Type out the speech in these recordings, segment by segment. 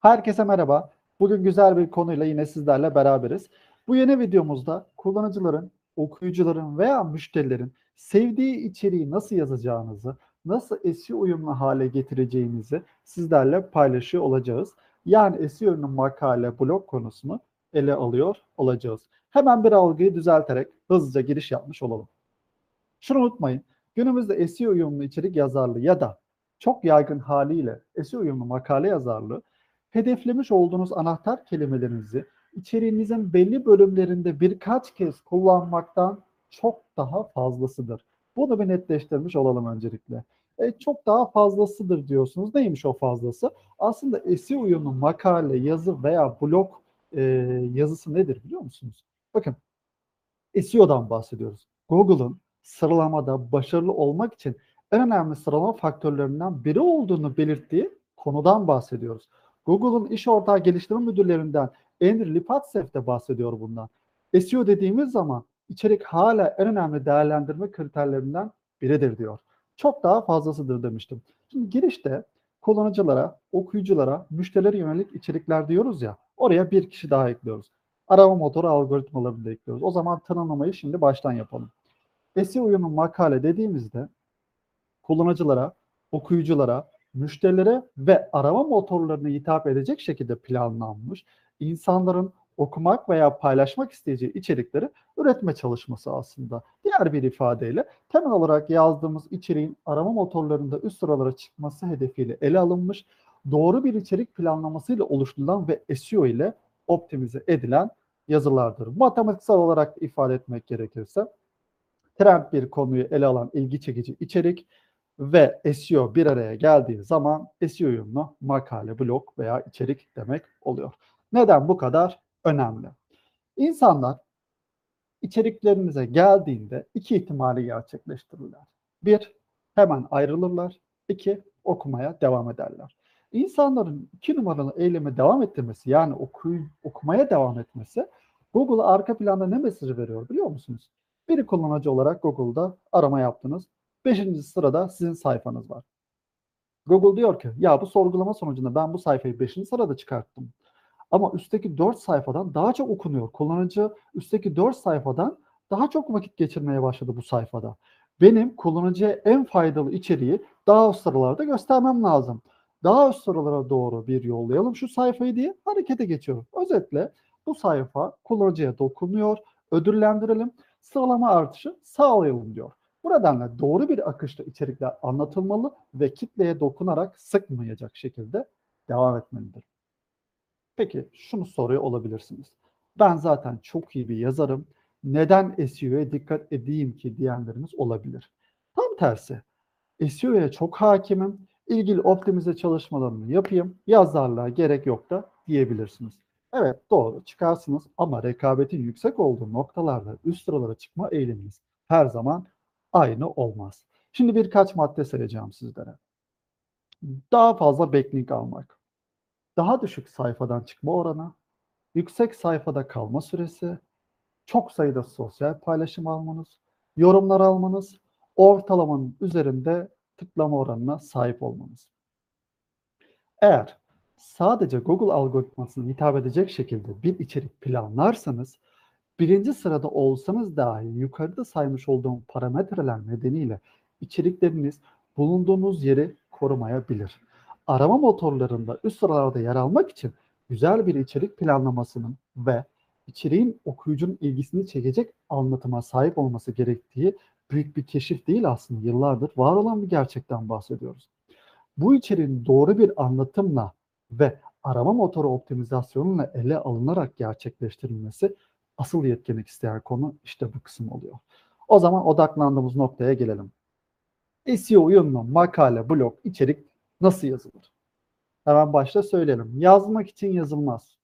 Herkese merhaba. Bugün güzel bir konuyla yine sizlerle beraberiz. Bu yeni videomuzda kullanıcıların, okuyucuların veya müşterilerin sevdiği içeriği nasıl yazacağınızı, nasıl SEO uyumlu hale getireceğinizi sizlerle paylaşıyor olacağız. Yani SEO'nun makale, blog konusunu ele alıyor olacağız. Hemen bir algıyı düzelterek hızlıca giriş yapmış olalım. Şunu unutmayın. Günümüzde SEO uyumlu içerik yazarlığı ya da çok yaygın haliyle SEO uyumlu makale yazarlığı hedeflemiş olduğunuz anahtar kelimelerinizi içeriğinizin belli bölümlerinde birkaç kez kullanmaktan çok daha fazlasıdır. Bunu bir netleştirmiş olalım öncelikle. E, çok daha fazlasıdır diyorsunuz. Neymiş o fazlası? Aslında SEO uyumlu makale, yazı veya blog e, yazısı nedir biliyor musunuz? Bakın SEO'dan bahsediyoruz. Google'ın sıralamada başarılı olmak için en önemli sıralama faktörlerinden biri olduğunu belirttiği konudan bahsediyoruz. Google'ın iş ortağı geliştirme müdürlerinden Andrew Lipatsev de bahsediyor bundan. SEO dediğimiz zaman içerik hala en önemli değerlendirme kriterlerinden biridir diyor. Çok daha fazlasıdır demiştim. Şimdi girişte kullanıcılara, okuyuculara, müşterilere yönelik içerikler diyoruz ya, oraya bir kişi daha ekliyoruz. Arama motoru algoritmalarını da ekliyoruz. O zaman tanımlamayı şimdi baştan yapalım. SEO uyumlu makale dediğimizde kullanıcılara, okuyuculara, müşterilere ve arama motorlarına hitap edecek şekilde planlanmış, insanların okumak veya paylaşmak isteyeceği içerikleri üretme çalışması aslında. Diğer bir ifadeyle temel olarak yazdığımız içeriğin arama motorlarında üst sıralara çıkması hedefiyle ele alınmış, doğru bir içerik planlamasıyla oluşturulan ve SEO ile optimize edilen yazılardır. Matematiksel olarak ifade etmek gerekirse trend bir konuyu ele alan ilgi çekici içerik ve SEO bir araya geldiği zaman SEO uyumlu makale, blog veya içerik demek oluyor. Neden bu kadar önemli? İnsanlar içeriklerinize geldiğinde iki ihtimali gerçekleştirirler. Bir, hemen ayrılırlar. İki, okumaya devam ederler. İnsanların iki numaralı eyleme devam ettirmesi yani okuy, okumaya devam etmesi Google arka planda ne mesajı veriyor biliyor musunuz? Bir kullanıcı olarak Google'da arama yaptınız. Beşinci sırada sizin sayfanız var. Google diyor ki ya bu sorgulama sonucunda ben bu sayfayı beşinci sırada çıkarttım. Ama üstteki dört sayfadan daha çok okunuyor. Kullanıcı üstteki dört sayfadan daha çok vakit geçirmeye başladı bu sayfada. Benim kullanıcıya en faydalı içeriği daha üst sıralarda göstermem lazım. Daha üst sıralara doğru bir yollayalım şu sayfayı diye harekete geçiyorum. Özetle bu sayfa kullanıcıya dokunuyor, ödüllendirelim, sıralama artışı sağlayalım diyor. Bu nedenle doğru bir akışta içerikler anlatılmalı ve kitleye dokunarak sıkmayacak şekilde devam etmelidir. Peki şunu soruyor olabilirsiniz. Ben zaten çok iyi bir yazarım. Neden SEO'ya dikkat edeyim ki diyenleriniz olabilir. Tam tersi. SEO'ya çok hakimim. İlgili optimize çalışmalarımı yapayım. Yazarlığa gerek yok da diyebilirsiniz. Evet doğru çıkarsınız ama rekabetin yüksek olduğu noktalarda üst sıralara çıkma eğiliminiz her zaman aynı olmaz. Şimdi birkaç madde sayacağım sizlere. Daha fazla backlink almak, daha düşük sayfadan çıkma oranı, yüksek sayfada kalma süresi, çok sayıda sosyal paylaşım almanız, yorumlar almanız, ortalamanın üzerinde tıklama oranına sahip olmanız. Eğer sadece Google algoritmasına hitap edecek şekilde bir içerik planlarsanız birinci sırada olsanız dahi yukarıda saymış olduğum parametreler nedeniyle içerikleriniz bulunduğunuz yeri korumayabilir. Arama motorlarında üst sıralarda yer almak için güzel bir içerik planlamasının ve içeriğin okuyucunun ilgisini çekecek anlatıma sahip olması gerektiği büyük bir keşif değil aslında yıllardır var olan bir gerçekten bahsediyoruz. Bu içeriğin doğru bir anlatımla ve arama motoru optimizasyonuyla ele alınarak gerçekleştirilmesi asıl yetkinlik isteyen konu işte bu kısım oluyor. O zaman odaklandığımız noktaya gelelim. SEO uyumlu makale, blog, içerik nasıl yazılır? Hemen başta söyleyelim. Yazmak için yazılmaz.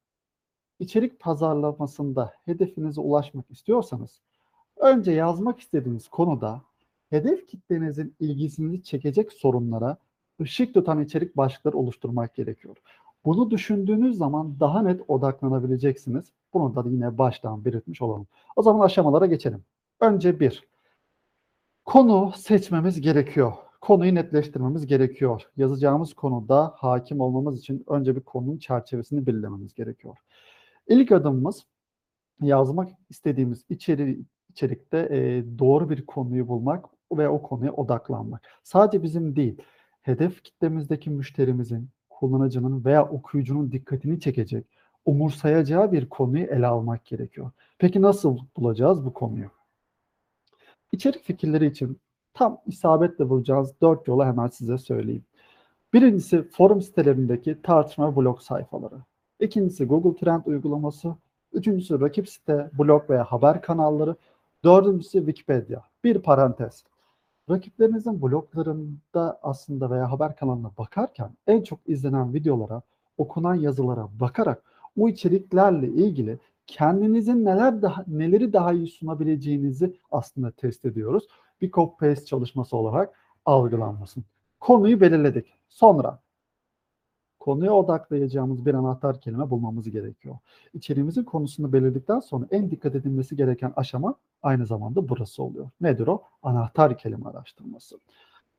İçerik pazarlamasında hedefinize ulaşmak istiyorsanız önce yazmak istediğiniz konuda hedef kitlenizin ilgisini çekecek sorunlara ışık tutan içerik başlıkları oluşturmak gerekiyor. Bunu düşündüğünüz zaman daha net odaklanabileceksiniz. Bunu da yine baştan belirtmiş olalım. O zaman aşamalara geçelim. Önce bir, konu seçmemiz gerekiyor. konuyu netleştirmemiz gerekiyor. Yazacağımız konuda hakim olmamız için önce bir konunun çerçevesini belirlememiz gerekiyor. İlk adımımız yazmak istediğimiz içeri, içerikte e, doğru bir konuyu bulmak ve o konuya odaklanmak. Sadece bizim değil, hedef kitlemizdeki müşterimizin, kullanıcının veya okuyucunun dikkatini çekecek, umursayacağı bir konuyu ele almak gerekiyor. Peki nasıl bulacağız bu konuyu? İçerik fikirleri için tam isabetle bulacağınız dört yolu hemen size söyleyeyim. Birincisi forum sitelerindeki tartışma blog sayfaları. İkincisi Google Trend uygulaması. Üçüncüsü rakip site, blog veya haber kanalları. Dördüncüsü Wikipedia. Bir parantez. Rakiplerinizin bloglarında aslında veya haber kanalına bakarken en çok izlenen videolara, okunan yazılara bakarak o içeriklerle ilgili kendinizin neler daha neleri daha iyi sunabileceğinizi aslında test ediyoruz. Bir copy paste çalışması olarak algılanmasın. Konuyu belirledik. Sonra konuya odaklayacağımız bir anahtar kelime bulmamız gerekiyor. İçeriğimizin konusunu belirledikten sonra en dikkat edilmesi gereken aşama aynı zamanda burası oluyor. Nedir o? Anahtar kelime araştırması.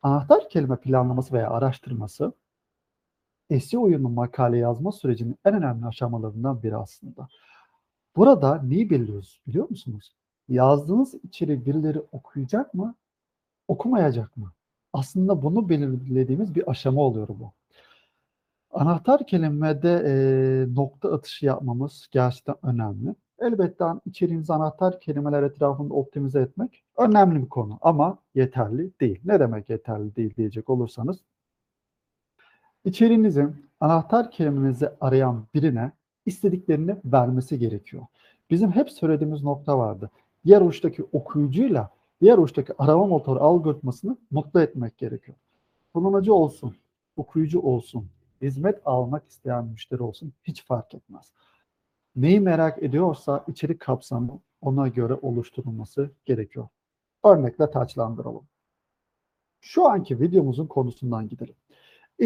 Anahtar kelime planlaması veya araştırması SEO uyumlu makale yazma sürecinin en önemli aşamalarından biri aslında. Burada neyi belirliyoruz biliyor musunuz? Yazdığınız içeriği birileri okuyacak mı, okumayacak mı? Aslında bunu belirlediğimiz bir aşama oluyor bu. Anahtar kelimede e, nokta atışı yapmamız gerçekten önemli. Elbette içeriğinizi anahtar kelimeler etrafında optimize etmek önemli bir konu ama yeterli değil. Ne demek yeterli değil diyecek olursanız içeriğinizin anahtar kelimenizi arayan birine istediklerini vermesi gerekiyor. Bizim hep söylediğimiz nokta vardı. Diğer uçtaki okuyucuyla diğer uçtaki arama motoru algoritmasını mutlu etmek gerekiyor. Kullanıcı olsun, okuyucu olsun, hizmet almak isteyen müşteri olsun hiç fark etmez. Neyi merak ediyorsa içerik kapsamı ona göre oluşturulması gerekiyor. Örnekle taçlandıralım. Şu anki videomuzun konusundan gidelim.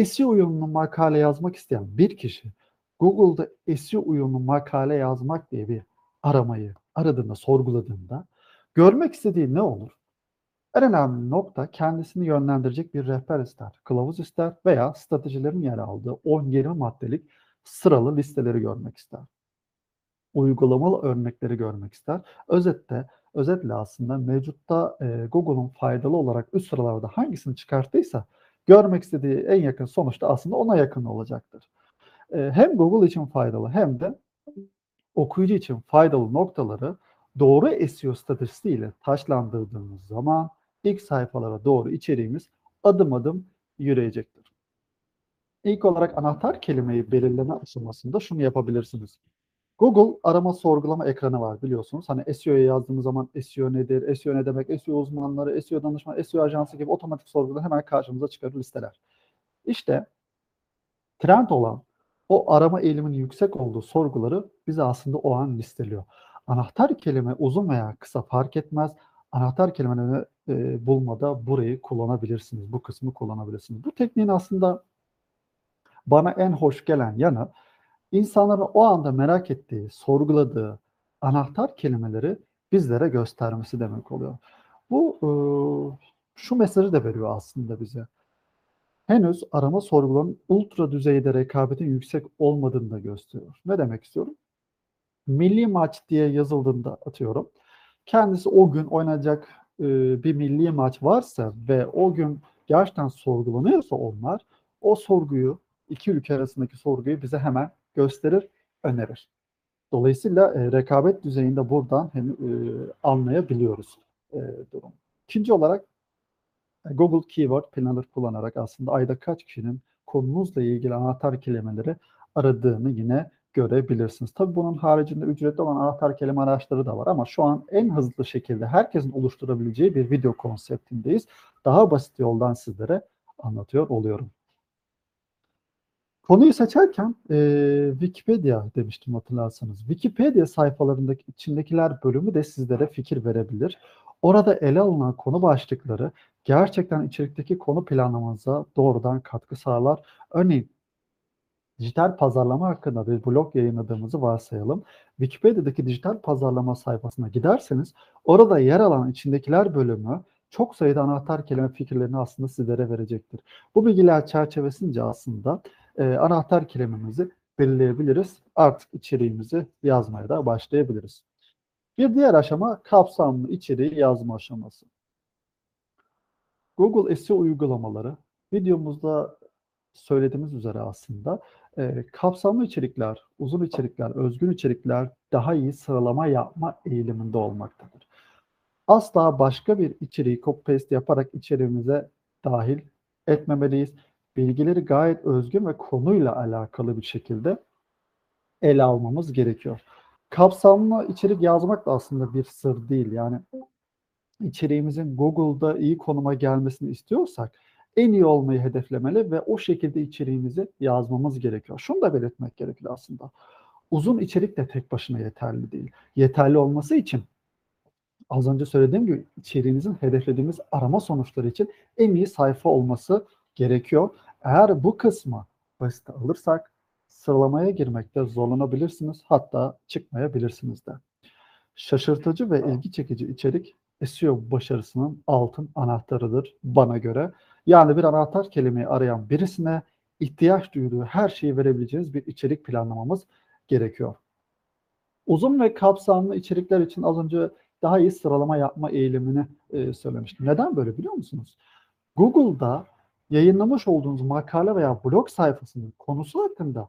SEO uyumlu makale yazmak isteyen bir kişi Google'da SEO uyumlu makale yazmak diye bir aramayı aradığında, sorguladığında görmek istediği ne olur? En önemli nokta kendisini yönlendirecek bir rehber ister, kılavuz ister veya stratejilerin yer aldığı 10-20 maddelik sıralı listeleri görmek ister. Uygulamalı örnekleri görmek ister. Özette, özetle aslında mevcutta e, Google'un faydalı olarak üst sıralarda hangisini çıkarttıysa görmek istediği en yakın sonuçta aslında ona yakın olacaktır. E, hem Google için faydalı hem de okuyucu için faydalı noktaları doğru SEO stratejisiyle taşlandırdığımız zaman ilk sayfalara doğru içeriğimiz adım adım yürüyecektir. İlk olarak anahtar kelimeyi belirleme aşamasında şunu yapabilirsiniz. Google arama sorgulama ekranı var biliyorsunuz. Hani SEO'ya yazdığımız zaman SEO nedir, SEO ne demek, SEO uzmanları, SEO danışman, SEO ajansı gibi otomatik sorguda hemen karşımıza çıkarır listeler. İşte trend olan o arama eğiliminin yüksek olduğu sorguları bize aslında o an listeliyor. Anahtar kelime uzun veya kısa fark etmez. Anahtar kelimeleri e, bulmada burayı kullanabilirsiniz. Bu kısmı kullanabilirsiniz. Bu tekniğin aslında bana en hoş gelen yanı insanların o anda merak ettiği, sorguladığı anahtar kelimeleri bizlere göstermesi demek oluyor. Bu e, şu mesajı da veriyor aslında bize henüz arama sorgularının ultra düzeyde rekabetin yüksek olmadığını da gösteriyor. Ne demek istiyorum? Milli maç diye yazıldığında atıyorum. Kendisi o gün oynayacak e, bir milli maç varsa ve o gün gerçekten sorgulanıyorsa onlar o sorguyu iki ülke arasındaki sorguyu bize hemen gösterir, önerir. Dolayısıyla e, rekabet düzeyinde buradan hem e, anlayabiliyoruz e, durum. İkinci olarak Google Keyword Planner kullanarak aslında ayda kaç kişinin konunuzla ilgili anahtar kelimeleri aradığını yine görebilirsiniz. Tabii bunun haricinde ücretli olan anahtar kelime araçları da var ama şu an en hızlı şekilde herkesin oluşturabileceği bir video konseptindeyiz. Daha basit yoldan sizlere anlatıyor oluyorum. Konuyu seçerken e, Wikipedia demiştim hatırlarsanız. Wikipedia sayfalarındaki içindekiler bölümü de sizlere fikir verebilir. Orada ele alınan konu başlıkları gerçekten içerikteki konu planlamanıza doğrudan katkı sağlar. Örneğin dijital pazarlama hakkında bir blog yayınladığımızı varsayalım. Wikipedia'daki dijital pazarlama sayfasına giderseniz orada yer alan içindekiler bölümü çok sayıda anahtar kelime fikirlerini aslında sizlere verecektir. Bu bilgiler çerçevesince aslında e, anahtar kelimemizi belirleyebiliriz. Artık içeriğimizi yazmaya da başlayabiliriz. Bir diğer aşama kapsamlı içeriği yazma aşaması. Google SEO uygulamaları videomuzda söylediğimiz üzere aslında e, kapsamlı içerikler, uzun içerikler, özgün içerikler daha iyi sıralama yapma eğiliminde olmaktadır. Asla başka bir içeriği copy paste yaparak içeriğimize dahil etmemeliyiz. Bilgileri gayet özgün ve konuyla alakalı bir şekilde ele almamız gerekiyor. Kapsamlı içerik yazmak da aslında bir sır değil. Yani içeriğimizin Google'da iyi konuma gelmesini istiyorsak en iyi olmayı hedeflemeli ve o şekilde içeriğimizi yazmamız gerekiyor. Şunu da belirtmek gerekiyor aslında. Uzun içerik de tek başına yeterli değil. Yeterli olması için az önce söylediğim gibi içeriğinizin hedeflediğimiz arama sonuçları için en iyi sayfa olması gerekiyor. Eğer bu kısmı basit alırsak sıralamaya girmekte zorlanabilirsiniz. Hatta çıkmayabilirsiniz de. Şaşırtıcı ve ilgi çekici içerik SEO başarısının altın anahtarıdır bana göre. Yani bir anahtar kelimeyi arayan birisine ihtiyaç duyduğu her şeyi verebileceğiniz bir içerik planlamamız gerekiyor. Uzun ve kapsamlı içerikler için az önce daha iyi sıralama yapma eğilimini e, söylemiştim. Neden böyle biliyor musunuz? Google'da yayınlamış olduğunuz makale veya blog sayfasının konusu hakkında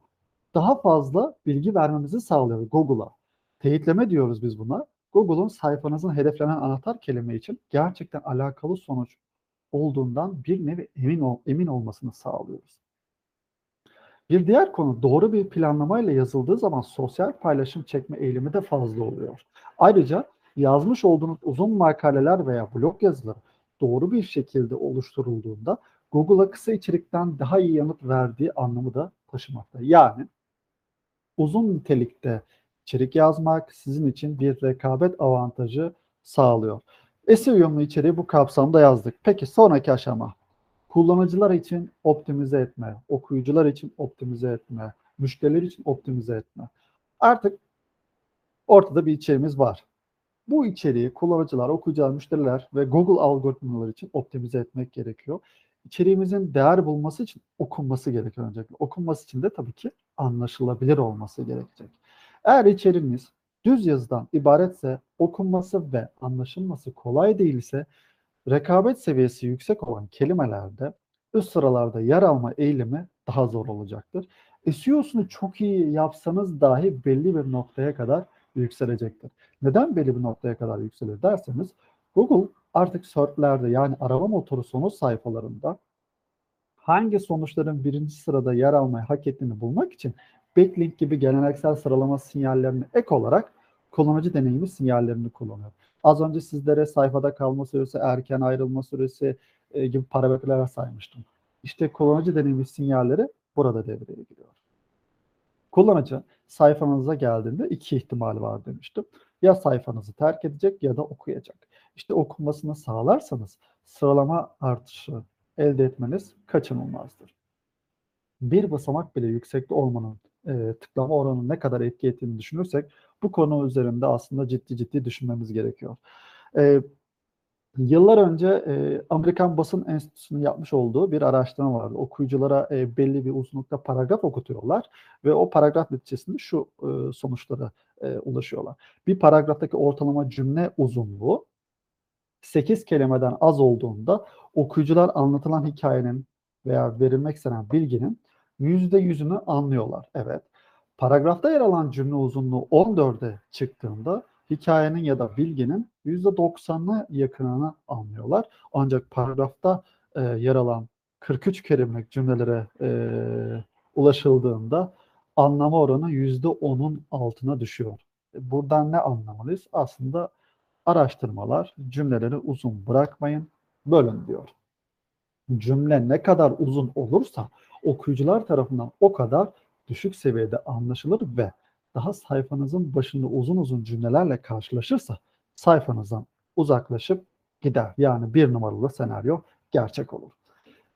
daha fazla bilgi vermemizi sağlıyor Google'a. Teyitleme diyoruz biz buna. Google'un sayfanızın hedeflenen anahtar kelime için gerçekten alakalı sonuç olduğundan bir nevi emin ol, emin olmasını sağlıyoruz. Bir diğer konu doğru bir planlamayla yazıldığı zaman sosyal paylaşım çekme eğilimi de fazla oluyor. Ayrıca yazmış olduğunuz uzun makaleler veya blog yazıları doğru bir şekilde oluşturulduğunda Google'a kısa içerikten daha iyi yanıt verdiği anlamı da taşımakta. Yani uzun nitelikte içerik yazmak sizin için bir rekabet avantajı sağlıyor. SEO uyumlu içeriği bu kapsamda yazdık. Peki sonraki aşama. Kullanıcılar için optimize etme, okuyucular için optimize etme, müşteriler için optimize etme. Artık ortada bir içeriğimiz var. Bu içeriği kullanıcılar, okuyucular, müşteriler ve Google algoritmaları için optimize etmek gerekiyor. İçeriğimizin değer bulması için okunması gerekiyor öncelikle. Okunması için de tabii ki anlaşılabilir olması gerekecek. Eğer içeriğiniz düz yazıdan ibaretse okunması ve anlaşılması kolay değilse rekabet seviyesi yüksek olan kelimelerde üst sıralarda yer alma eğilimi daha zor olacaktır. SEO'sunu çok iyi yapsanız dahi belli bir noktaya kadar yükselecektir. Neden belli bir noktaya kadar yükselir derseniz Google artık search'lerde yani arama motoru sonuç sayfalarında hangi sonuçların birinci sırada yer almayı hak ettiğini bulmak için backlink gibi geleneksel sıralama sinyallerini ek olarak kullanıcı deneyimi sinyallerini kullanıyor. Az önce sizlere sayfada kalma süresi, erken ayrılma süresi e, gibi parametreler saymıştım. İşte kullanıcı deneyimi sinyalleri burada devreye giriyor. Kullanıcı sayfanıza geldiğinde iki ihtimal var demiştim. Ya sayfanızı terk edecek ya da okuyacak. İşte okunmasını sağlarsanız sıralama artışı elde etmeniz kaçınılmazdır. Bir basamak bile yüksekte olmanın e, tıklama oranının ne kadar etki ettiğini düşünürsek bu konu üzerinde aslında ciddi ciddi düşünmemiz gerekiyor. E, yıllar önce e, Amerikan Basın Enstitüsü'nün yapmış olduğu bir araştırma vardı. Okuyuculara e, belli bir uzunlukta paragraf okutuyorlar ve o paragraf neticesinde şu e, sonuçlara e, ulaşıyorlar. Bir paragraftaki ortalama cümle uzunluğu 8 kelimeden az olduğunda okuyucular anlatılan hikayenin veya verilmek istenen bilginin %100'ünü anlıyorlar. Evet. Paragrafta yer alan cümle uzunluğu 14'e çıktığında hikayenin ya da bilginin %90'ına yakınını anlıyorlar. Ancak paragrafta e, yer alan 43 kelimelik cümlelere e, ulaşıldığında anlama oranı %10'un altına düşüyor. Buradan ne anlamalıyız? Aslında araştırmalar cümleleri uzun bırakmayın, bölün diyor. Cümle ne kadar uzun olursa okuyucular tarafından o kadar düşük seviyede anlaşılır ve daha sayfanızın başında uzun uzun cümlelerle karşılaşırsa sayfanızdan uzaklaşıp gider. Yani bir numaralı senaryo gerçek olur.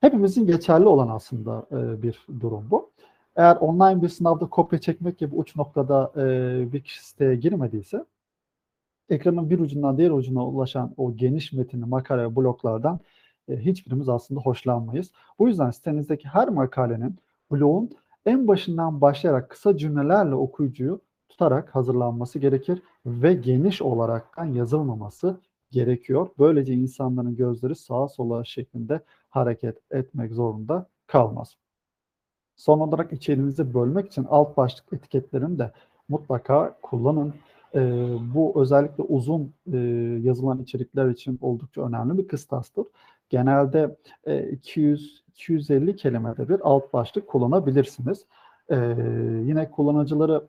Hepimizin geçerli olan aslında e, bir durum bu. Eğer online bir sınavda kopya çekmek gibi uç noktada e, bir kişi siteye girmediyse ekranın bir ucundan diğer ucuna ulaşan o geniş metinli makale bloklardan e, hiçbirimiz aslında hoşlanmayız. Bu yüzden sitenizdeki her makalenin bloğun en başından başlayarak kısa cümlelerle okuyucuyu tutarak hazırlanması gerekir ve geniş olaraktan yazılmaması gerekiyor. Böylece insanların gözleri sağa sola şeklinde hareket etmek zorunda kalmaz. Son olarak içeriğinizi bölmek için alt başlık etiketlerini de mutlaka kullanın. Ee, bu özellikle uzun e, yazılan içerikler için oldukça önemli bir kıstastır. Genelde e, 200-250 kelimede bir alt başlık kullanabilirsiniz. Ee, yine kullanıcıları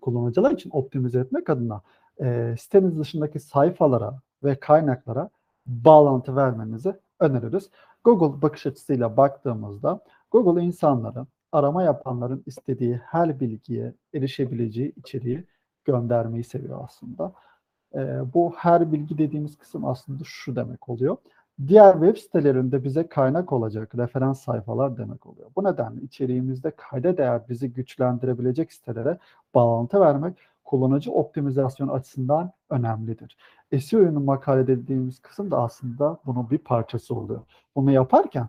kullanıcılar için optimize etmek adına e, siteniz dışındaki sayfalara ve kaynaklara bağlantı vermenizi öneririz. Google bakış açısıyla baktığımızda Google insanların, arama yapanların istediği her bilgiye erişebileceği içeriği göndermeyi seviyor aslında. E, bu her bilgi dediğimiz kısım aslında şu demek oluyor. Diğer web sitelerinde bize kaynak olacak referans sayfalar demek oluyor. Bu nedenle içeriğimizde kayda değer bizi güçlendirebilecek sitelere bağlantı vermek kullanıcı optimizasyon açısından önemlidir. SEO'nun makale dediğimiz kısım da aslında bunun bir parçası oluyor. Bunu yaparken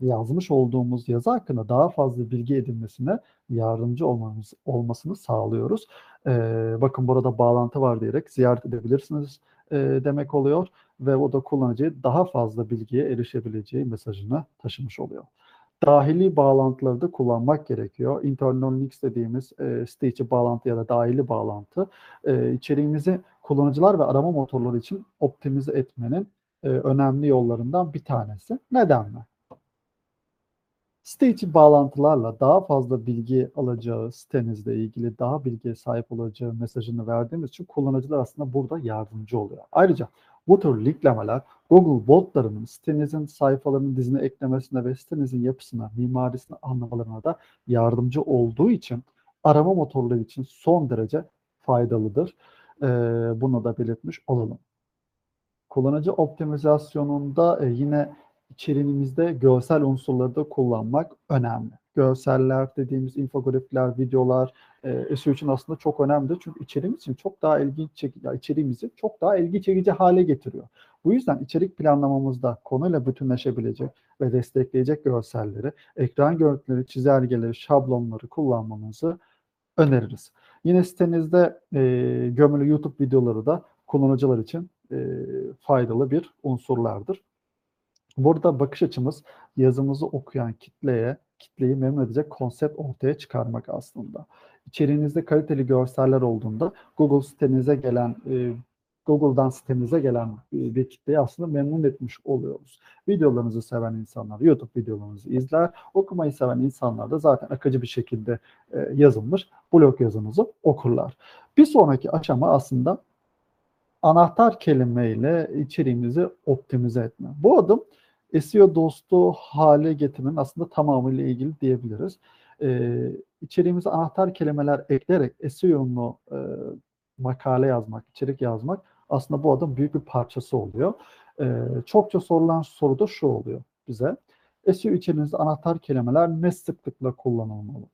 yazmış olduğumuz yazı hakkında daha fazla bilgi edinmesine yardımcı olmamız, olmasını sağlıyoruz. Ee, bakın burada bağlantı var diyerek ziyaret edebilirsiniz e, demek oluyor ve o da kullanıcıya daha fazla bilgiye erişebileceği mesajını taşımış oluyor. Dahili bağlantıları da kullanmak gerekiyor. Internal links dediğimiz e, site içi bağlantı ya da dahili bağlantı e, içeriğimizi kullanıcılar ve arama motorları için optimize etmenin e, önemli yollarından bir tanesi. Neden mi? Site içi bağlantılarla daha fazla bilgi alacağı sitenizle ilgili daha bilgiye sahip olacağı mesajını verdiğimiz için kullanıcılar aslında burada yardımcı oluyor. Ayrıca bu tür linklemeler Google botlarının sitenizin sayfalarının dizine eklemesine ve sitenizin yapısına, mimarisini anlamalarına da yardımcı olduğu için arama motorları için son derece faydalıdır. Ee, bunu da belirtmiş olalım. Kullanıcı optimizasyonunda e, yine içeriğimizde görsel unsurları da kullanmak önemli. Görseller dediğimiz infografikler, videolar e, SEO için aslında çok önemli. Çünkü içeriğimiz için çok daha ilginç çekici, içeriğimizi çok daha ilgi çekici hale getiriyor. Bu yüzden içerik planlamamızda konuyla bütünleşebilecek ve destekleyecek görselleri, ekran görüntüleri, çizelgeleri, şablonları kullanmamızı öneririz. Yine sitenizde e, gömülü YouTube videoları da kullanıcılar için e, faydalı bir unsurlardır. Burada bakış açımız yazımızı okuyan kitleye, kitleyi memnun edecek konsept ortaya çıkarmak aslında. İçeriğinizde kaliteli görseller olduğunda Google sitenize gelen e, Google'dan sitemize gelen bir kitleyi aslında memnun etmiş oluyoruz. Videolarınızı seven insanlar YouTube videolarınızı izler. Okumayı seven insanlar da zaten akıcı bir şekilde e, yazılmış blog yazınızı okurlar. Bir sonraki aşama aslında anahtar kelimeyle içeriğimizi optimize etme. Bu adım SEO dostu hale getirmenin aslında tamamıyla ilgili diyebiliriz. Ee, içeriğimize anahtar kelimeler ekleyerek SEO'nu e, makale yazmak, içerik yazmak aslında bu adım büyük bir parçası oluyor. Ee, çokça sorulan soru da şu oluyor bize. SEO içeriğinizde anahtar kelimeler ne sıklıkla kullanılmalı?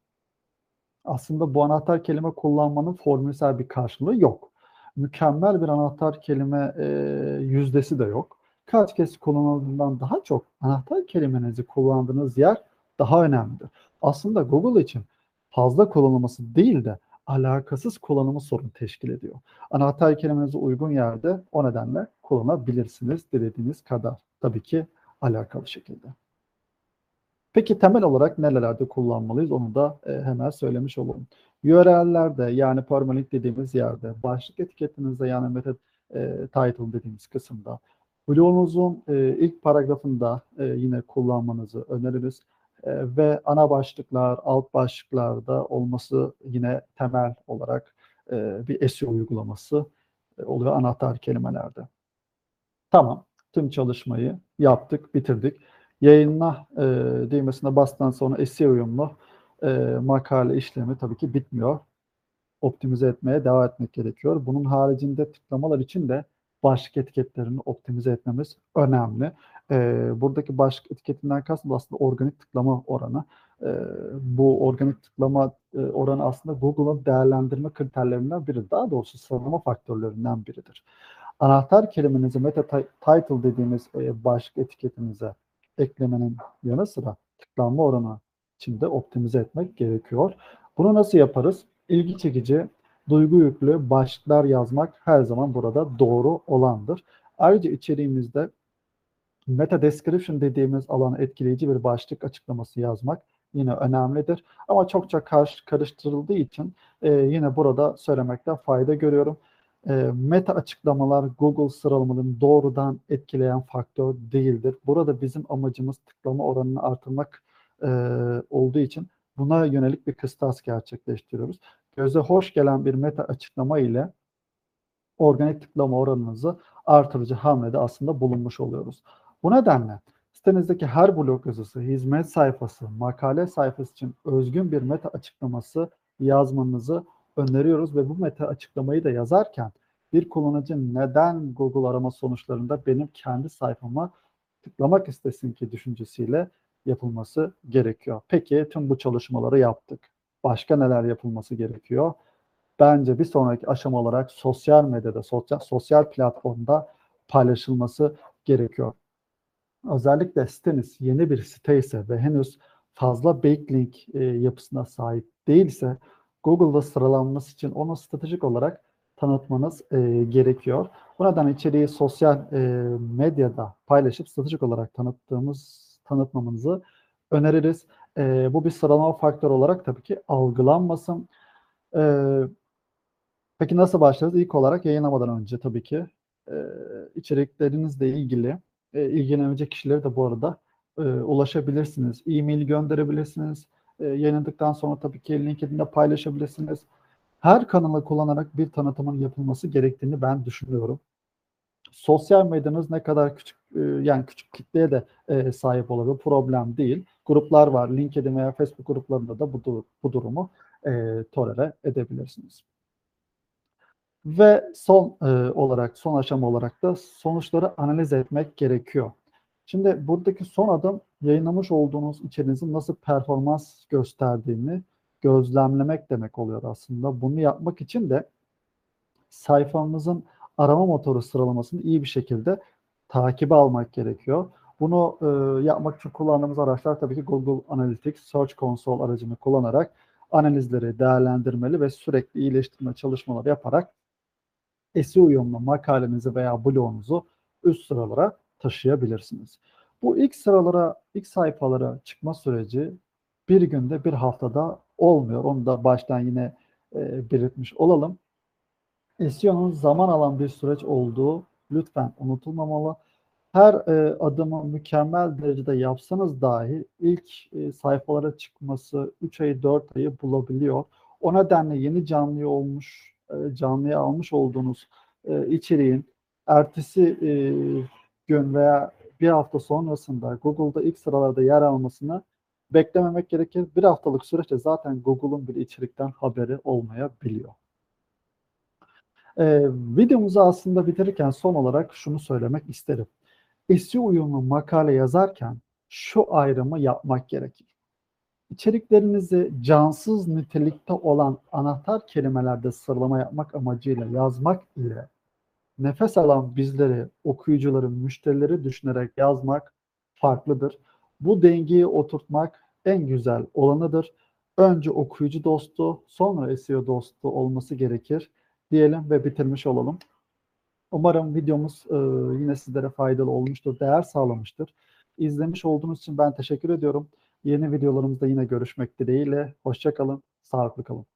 Aslında bu anahtar kelime kullanmanın formülsel bir karşılığı yok. Mükemmel bir anahtar kelime e, yüzdesi de yok kaç kez kullanıldığından daha çok anahtar kelimenizi kullandığınız yer daha önemlidir. Aslında Google için fazla kullanılması değil de alakasız kullanımı sorun teşkil ediyor. Anahtar kelimenize uygun yerde o nedenle kullanabilirsiniz dilediğiniz kadar. Tabii ki alakalı şekilde. Peki temel olarak nerelerde kullanmalıyız onu da e, hemen söylemiş olalım. URL'lerde yani permalink dediğimiz yerde, başlık etiketinizde yani method e, title dediğimiz kısımda, Bloğunuzun e, ilk paragrafında e, yine kullanmanızı öneririz. E, ve ana başlıklar, alt başlıklarda olması yine temel olarak e, bir SEO uygulaması e, oluyor anahtar kelimelerde. Tamam, tüm çalışmayı yaptık, bitirdik. Yayınla e, düğmesine bastıktan sonra SEO uyumlu e, makale işlemi tabii ki bitmiyor. Optimize etmeye devam etmek gerekiyor. Bunun haricinde tıklamalar için de başlık etiketlerini optimize etmemiz önemli. E, buradaki başlık etiketinden kastım aslında organik tıklama oranı. E, bu organik tıklama e, oranı aslında Google'ın değerlendirme kriterlerinden biri. Daha doğrusu sıralama faktörlerinden biridir. Anahtar kelimenizi meta title dediğimiz e, başlık etiketinize eklemenin yanı sıra tıklanma oranı içinde optimize etmek gerekiyor. Bunu nasıl yaparız? İlgi çekici, duygu yüklü başlıklar yazmak her zaman burada doğru olandır. Ayrıca içeriğimizde meta description dediğimiz alanı etkileyici bir başlık açıklaması yazmak yine önemlidir. Ama çokça karşı, karıştırıldığı için e, yine burada söylemekte fayda görüyorum. E, meta açıklamalar Google sıralamalarını doğrudan etkileyen faktör değildir. Burada bizim amacımız tıklama oranını artırmak e, olduğu için buna yönelik bir kıstas gerçekleştiriyoruz. Göze hoş gelen bir meta açıklama ile organik tıklama oranınızı artırıcı hamlede aslında bulunmuş oluyoruz. Bu nedenle sitenizdeki her blog yazısı, hizmet sayfası, makale sayfası için özgün bir meta açıklaması yazmanızı öneriyoruz ve bu meta açıklamayı da yazarken bir kullanıcı neden Google arama sonuçlarında benim kendi sayfama tıklamak istesin ki düşüncesiyle yapılması gerekiyor. Peki tüm bu çalışmaları yaptık. Başka neler yapılması gerekiyor? Bence bir sonraki aşama olarak sosyal medyada, sosyal, sosyal platformda paylaşılması gerekiyor. Özellikle siteniz yeni bir site ise ve henüz fazla backlink e, yapısına sahip değilse Google'da sıralanması için onu stratejik olarak tanıtmanız e, gerekiyor. Bu nedenle içeriği sosyal e, medyada paylaşıp stratejik olarak tanıttığımız tanıtmamızı öneririz. E, bu bir sıralama faktörü olarak tabii ki algılanmasın. E, peki nasıl başlarız? İlk olarak yayınlamadan önce tabii ki e, içeriklerinizle ilgili e, ilgilenecek kişileri de bu arada e, ulaşabilirsiniz. E-mail gönderebilirsiniz. E, yayınladıktan sonra tabii ki LinkedIn'de paylaşabilirsiniz. Her kanalı kullanarak bir tanıtımın yapılması gerektiğini ben düşünüyorum. Sosyal medyanız ne kadar küçük e, yani küçük kitleye de e, sahip olabilir. Problem değil. Gruplar var. LinkedIn veya Facebook gruplarında da bu, bu durumu e, tolere edebilirsiniz. Ve son e, olarak, son aşama olarak da sonuçları analiz etmek gerekiyor. Şimdi buradaki son adım yayınlamış olduğunuz içeriğinizin nasıl performans gösterdiğini gözlemlemek demek oluyor aslında. Bunu yapmak için de sayfamızın arama motoru sıralamasını iyi bir şekilde takibe almak gerekiyor. Bunu e, yapmak için kullandığımız araçlar tabii ki Google Analytics, Search Console aracını kullanarak analizleri değerlendirmeli ve sürekli iyileştirme çalışmaları yaparak SEO uyumlu makalenizi veya blogunuzu üst sıralara taşıyabilirsiniz. Bu ilk sıralara, ilk sayfalara çıkma süreci bir günde, bir haftada olmuyor. Onu da baştan yine e, belirtmiş olalım. SEO'nun zaman alan bir süreç olduğu lütfen unutulmamalı. Her e, adımı mükemmel derecede yapsanız dahi ilk e, sayfalara çıkması 3 ayı 4 ayı bulabiliyor. O nedenle yeni canlı olmuş, e, canlıya almış olduğunuz e, içeriğin ertesi e, gün veya bir hafta sonrasında Google'da ilk sıralarda yer almasını beklememek gerekir. Bir haftalık süreçte zaten Google'un bir içerikten haberi olmayabiliyor. Ee, videomuzu aslında bitirirken son olarak şunu söylemek isterim. SEO uyumlu makale yazarken şu ayrımı yapmak gerekir. İçeriklerinizi cansız nitelikte olan anahtar kelimelerde sıralama yapmak amacıyla yazmak ile nefes alan bizleri, okuyucuları, müşterileri düşünerek yazmak farklıdır. Bu dengeyi oturtmak en güzel olanıdır. Önce okuyucu dostu, sonra SEO dostu olması gerekir diyelim ve bitirmiş olalım. Umarım videomuz e, yine sizlere faydalı olmuştur, değer sağlamıştır. İzlemiş olduğunuz için ben teşekkür ediyorum. Yeni videolarımızda yine görüşmek dileğiyle. Hoşçakalın, sağlıklı kalın.